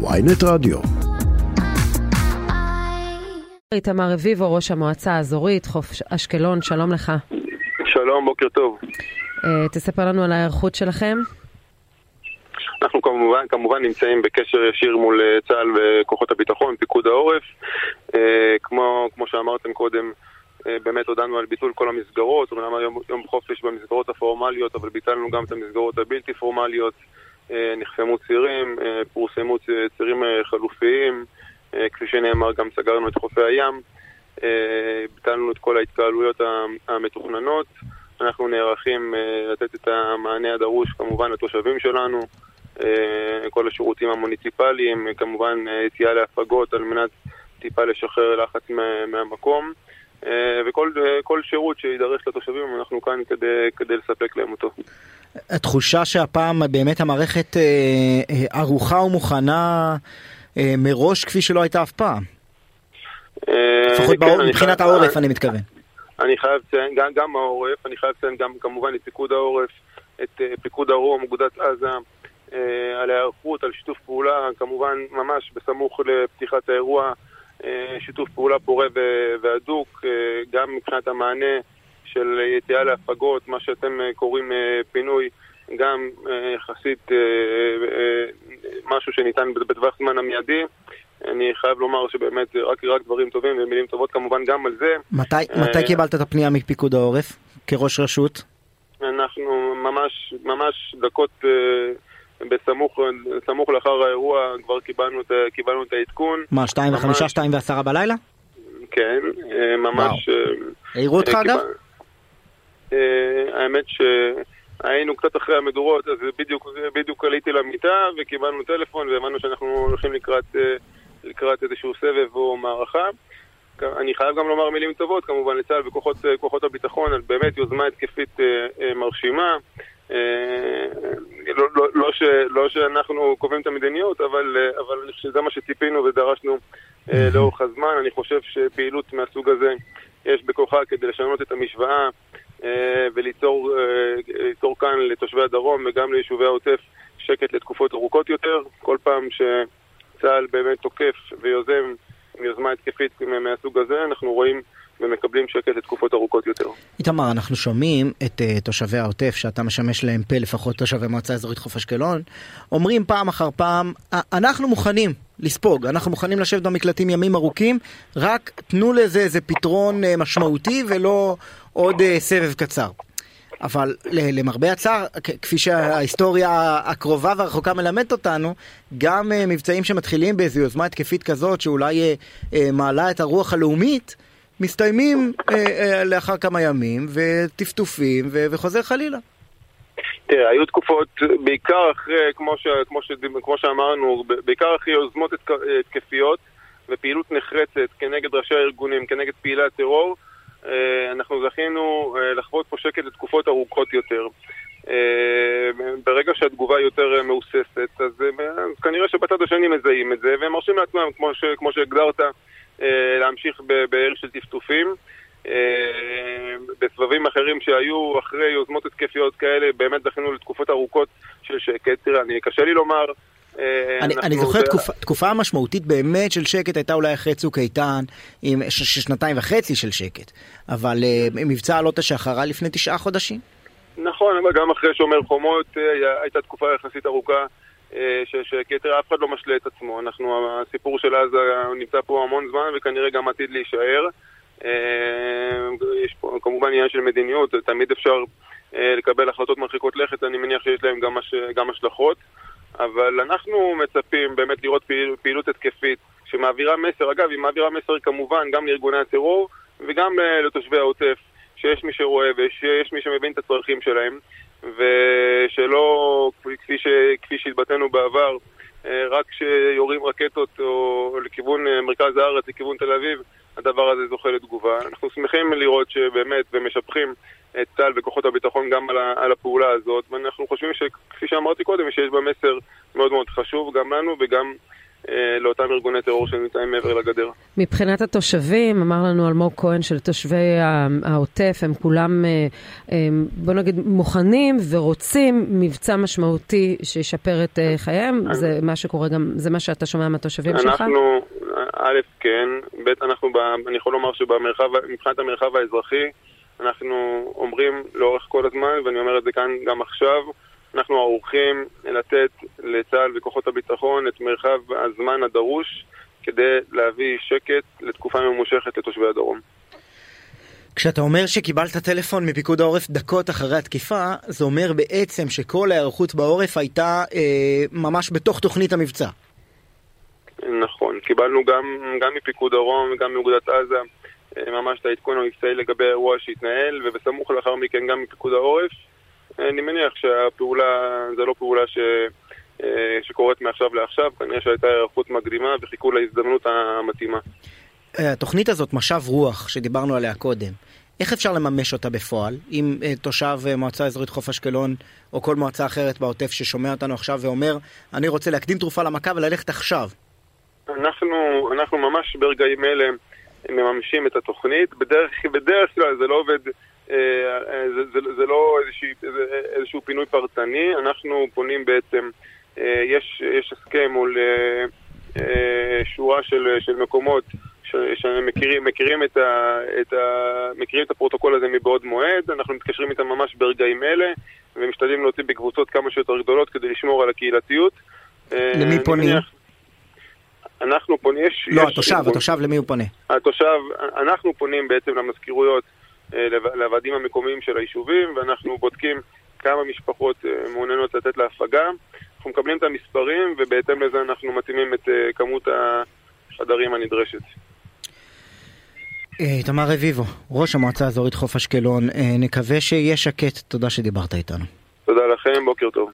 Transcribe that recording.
ויינט רדיו. איתמר רביבו, ראש המועצה האזורית, חוף אשקלון, שלום לך. שלום, בוקר טוב. Uh, תספר לנו על ההיערכות שלכם. אנחנו כמובן, כמובן נמצאים בקשר ישיר מול אה, צה"ל וכוחות הביטחון, פיקוד העורף. Uh, כמו, כמו שאמרתם קודם, uh, באמת הודענו על ביטול כל המסגרות, אומנם היום יום חופש במסגרות הפורמליות, אבל ביטלנו גם את המסגרות הבלתי פורמליות. Uh, נחסמו צירים, uh, פורסמו צירים uh, חלופיים. אה, כפי שנאמר, גם סגרנו את חופי הים, אה, ביטלנו את כל ההתקהלויות המתוכננות. אנחנו נערכים אה, לתת את המענה הדרוש כמובן לתושבים שלנו, כל השירותים המוניציפליים, כמובן יציאה להפגות על מנת טיפה לשחרר לחץ מהמקום. וכל שירות שידרש לתושבים, אנחנו כאן כדי, כדי לספק להם אותו. התחושה שהפעם באמת המערכת ערוכה ומוכנה אה, מראש כפי שלא הייתה אף פעם. אה, לפחות כן, מבחינת העורף אני מתכוון. אני חייב לציין, גם, גם העורף, אני חייב לציין גם כמובן את פיקוד העורף, את פיקוד הרום, אגודת עזה, על ההיערכות, על שיתוף פעולה, כמובן ממש בסמוך לפתיחת האירוע, שיתוף פעולה פורה והדוק, uh, גם מבחינת המענה של יציאה להפגות, מה שאתם uh, קוראים פינוי, גם יחסית משהו שניתן בטווח זמן המיידי. אני חייב לומר שבאמת רק, רק דברים טובים ומילים טובות כמובן גם על זה. מתי, מתי קיבלת את הפנייה מפיקוד העורף כראש רשות? אנחנו ממש, ממש דקות בסמוך, סמוך לאחר האירוע כבר קיבלנו את, קיבלנו את העדכון. מה, שתיים וחמישה, שתיים ועשרה בלילה? כן, uh, ממש... העירו אותך אגב? האמת ש... היינו קצת אחרי המדורות, אז בדיוק, בדיוק עליתי למיטה וקיבלנו טלפון והבנו שאנחנו הולכים לקראת, אה, לקראת איזשהו סבב או מערכה. אני חייב גם לומר מילים טובות כמובן לצה"ל וכוחות הביטחון על באמת יוזמה התקפית אה, אה, מרשימה. לא, לא, לא, ש, לא שאנחנו קובעים את המדיניות, אבל, אבל שזה מה שציפינו ודרשנו לאורך הזמן. אני חושב שפעילות מהסוג הזה יש בכוחה כדי לשנות את המשוואה אה, וליצור אה, כאן לתושבי הדרום וגם ליישובי העוטף שקט לתקופות ארוכות יותר. כל פעם שצה"ל באמת תוקף ויוזם יוזמה התקפית מהסוג הזה, אנחנו רואים ומקבלים שקט לתקופות ארוכות יותר. איתמר, אנחנו שומעים את uh, תושבי העוטף, שאתה משמש להם פה, לפחות תושבי מועצה אזורית חוף אשקלון, אומרים פעם אחר פעם, אנחנו מוכנים לספוג, אנחנו מוכנים לשבת במקלטים ימים ארוכים, רק תנו לזה איזה פתרון uh, משמעותי ולא עוד uh, סבב קצר. אבל למרבה הצער, כפי שההיסטוריה הקרובה והרחוקה מלמדת אותנו, גם מבצעים שמתחילים באיזו יוזמה התקפית כזאת, שאולי מעלה את הרוח הלאומית, מסתיימים אה, אה, לאחר כמה ימים, וטפטופים, וחוזר חלילה. תראה, היו תקופות, בעיקר אחרי, כמו, ש, כמו, ש, כמו שאמרנו, בעיקר אחרי יוזמות התקפיות ופעילות נחרצת כנגד ראשי הארגונים, כנגד פעילי הטרור, אה, אנחנו זכינו אה, לחוות פה שקט לתקופות ארוכות יותר. אה, ברגע שהתגובה יותר מהוססת, אז כנראה שבצד השני מזהים את זה, והם מרשים לעצמם, כמו, ש, כמו שהגדרת, להמשיך בעיר של טפטופים. אה, בסבבים אחרים שהיו אחרי יוזמות התקפיות כאלה, באמת זכינו לתקופות ארוכות של שקט. תראה, אני, קשה לי לומר... אה, אני, אני זוכר תקופה, תקופה משמעותית באמת של שקט הייתה אולי אחרי צוק איתן, עם ש, שנתיים וחצי של שקט, אבל מבצע עלות השחרה לפני תשעה חודשים. נכון, אבל גם אחרי שומר חומות הייתה תקופה יחסית ארוכה אה, שכתר אף אחד לא משלה את עצמו. אנחנו, הסיפור של עזה נמצא פה המון זמן וכנראה גם עתיד להישאר. אה, יש פה כמובן עניין של מדיניות, תמיד אפשר אה, לקבל החלטות מרחיקות לכת, אני מניח שיש להם גם, גם השלכות. אבל אנחנו מצפים באמת לראות פעיל, פעילות התקפית שמעבירה מסר, אגב, היא מעבירה מסר כמובן גם לארגוני הטרור וגם לתושבי העוטף, שיש מי שרואה ושיש מי שמבין את הצרכים שלהם. ושלא, כפי, ש, כפי שהתבטאנו בעבר, אה, רק כשיורים רקטות או לכיוון אה, מרכז הארץ, לכיוון תל אביב, הדבר הזה זוכה לתגובה. אנחנו שמחים לראות שבאמת, ומשבחים את צה"ל וכוחות הביטחון גם על הפעולה הזאת, ואנחנו חושבים שכפי שאמרתי קודם, שיש בה מסר מאוד מאוד חשוב גם לנו וגם לאותם ארגוני טרור שנמצאים מעבר לגדר. מבחינת התושבים, אמר לנו אלמוג כהן של תושבי העוטף, הם כולם, אה, אה, בוא נגיד, מוכנים ורוצים מבצע משמעותי שישפר את חייהם, זה מה שקורה גם, זה מה שאתה שומע מהתושבים אנחנו, שלך? אנחנו, א', כן, ב', אנחנו, אני יכול לומר שמבחינת המרחב האזרחי, אנחנו אומרים לאורך כל הזמן, ואני אומר את זה כאן גם עכשיו, אנחנו ערוכים לתת לצה"ל וכוחות הביטחון את מרחב הזמן הדרוש כדי להביא שקט לתקופה ממושכת לתושבי הדרום. כשאתה אומר שקיבלת טלפון מפיקוד העורף דקות אחרי התקיפה, זה אומר בעצם שכל ההיערכות בעורף הייתה אה, ממש בתוך תוכנית המבצע. נכון, קיבלנו גם, גם מפיקוד דרום וגם מאוגדת עזה אה, ממש את העדכון המבצעי לגבי האירוע שהתנהל, ובסמוך לאחר מכן גם מפיקוד העורף. אני מניח שהפעולה, זה לא פעולה ש... אה, שקורית מעכשיו לעכשיו, כנראה שהייתה היערכות מקדימה וחיכו להזדמנות המתאימה. אה, התוכנית הזאת, משב רוח, שדיברנו עליה קודם, איך אפשר לממש אותה בפועל? אם uh, תושב uh, מועצה אזורית חוף אשקלון או כל מועצה אחרת בעוטף ששומע אותנו עכשיו ואומר אני רוצה להקדים תרופה למכה וללכת עכשיו. אנחנו, אנחנו ממש ברגעים אלה מממשים את התוכנית. בדרך, בדרך כלל זה לא עובד אה, אה, זה, זה, זה לא איזושהי, זה, איזשהו פינוי פרטני, אנחנו פונים בעצם, אה, יש, יש הסכם מול שורה של, של מקומות שמכירים מכירים את, ה, את, ה, מכירים את הפרוטוקול הזה מבעוד מועד, אנחנו מתקשרים איתם ממש ברגעים אלה ומשתדלים להוציא בקבוצות כמה שיותר גדולות כדי לשמור על הקהילתיות. למי פונים? אנחנו פונים, יש... לא, יש התושב, התושב למי הוא פונה? התושב, אנחנו פונים בעצם למזכירויות אה, לוועדים המקומיים של היישובים, ואנחנו בודקים כמה משפחות אה, מעוניינות לתת להפגה. אנחנו מקבלים את המספרים, ובהתאם לזה אנחנו מתאימים את אה, כמות החדרים הנדרשת. איתמר רביבו, ראש המועצה האזורית חוף אשקלון, נקווה שיהיה שקט, תודה שדיברת איתנו. תודה לכם, בוקר טוב.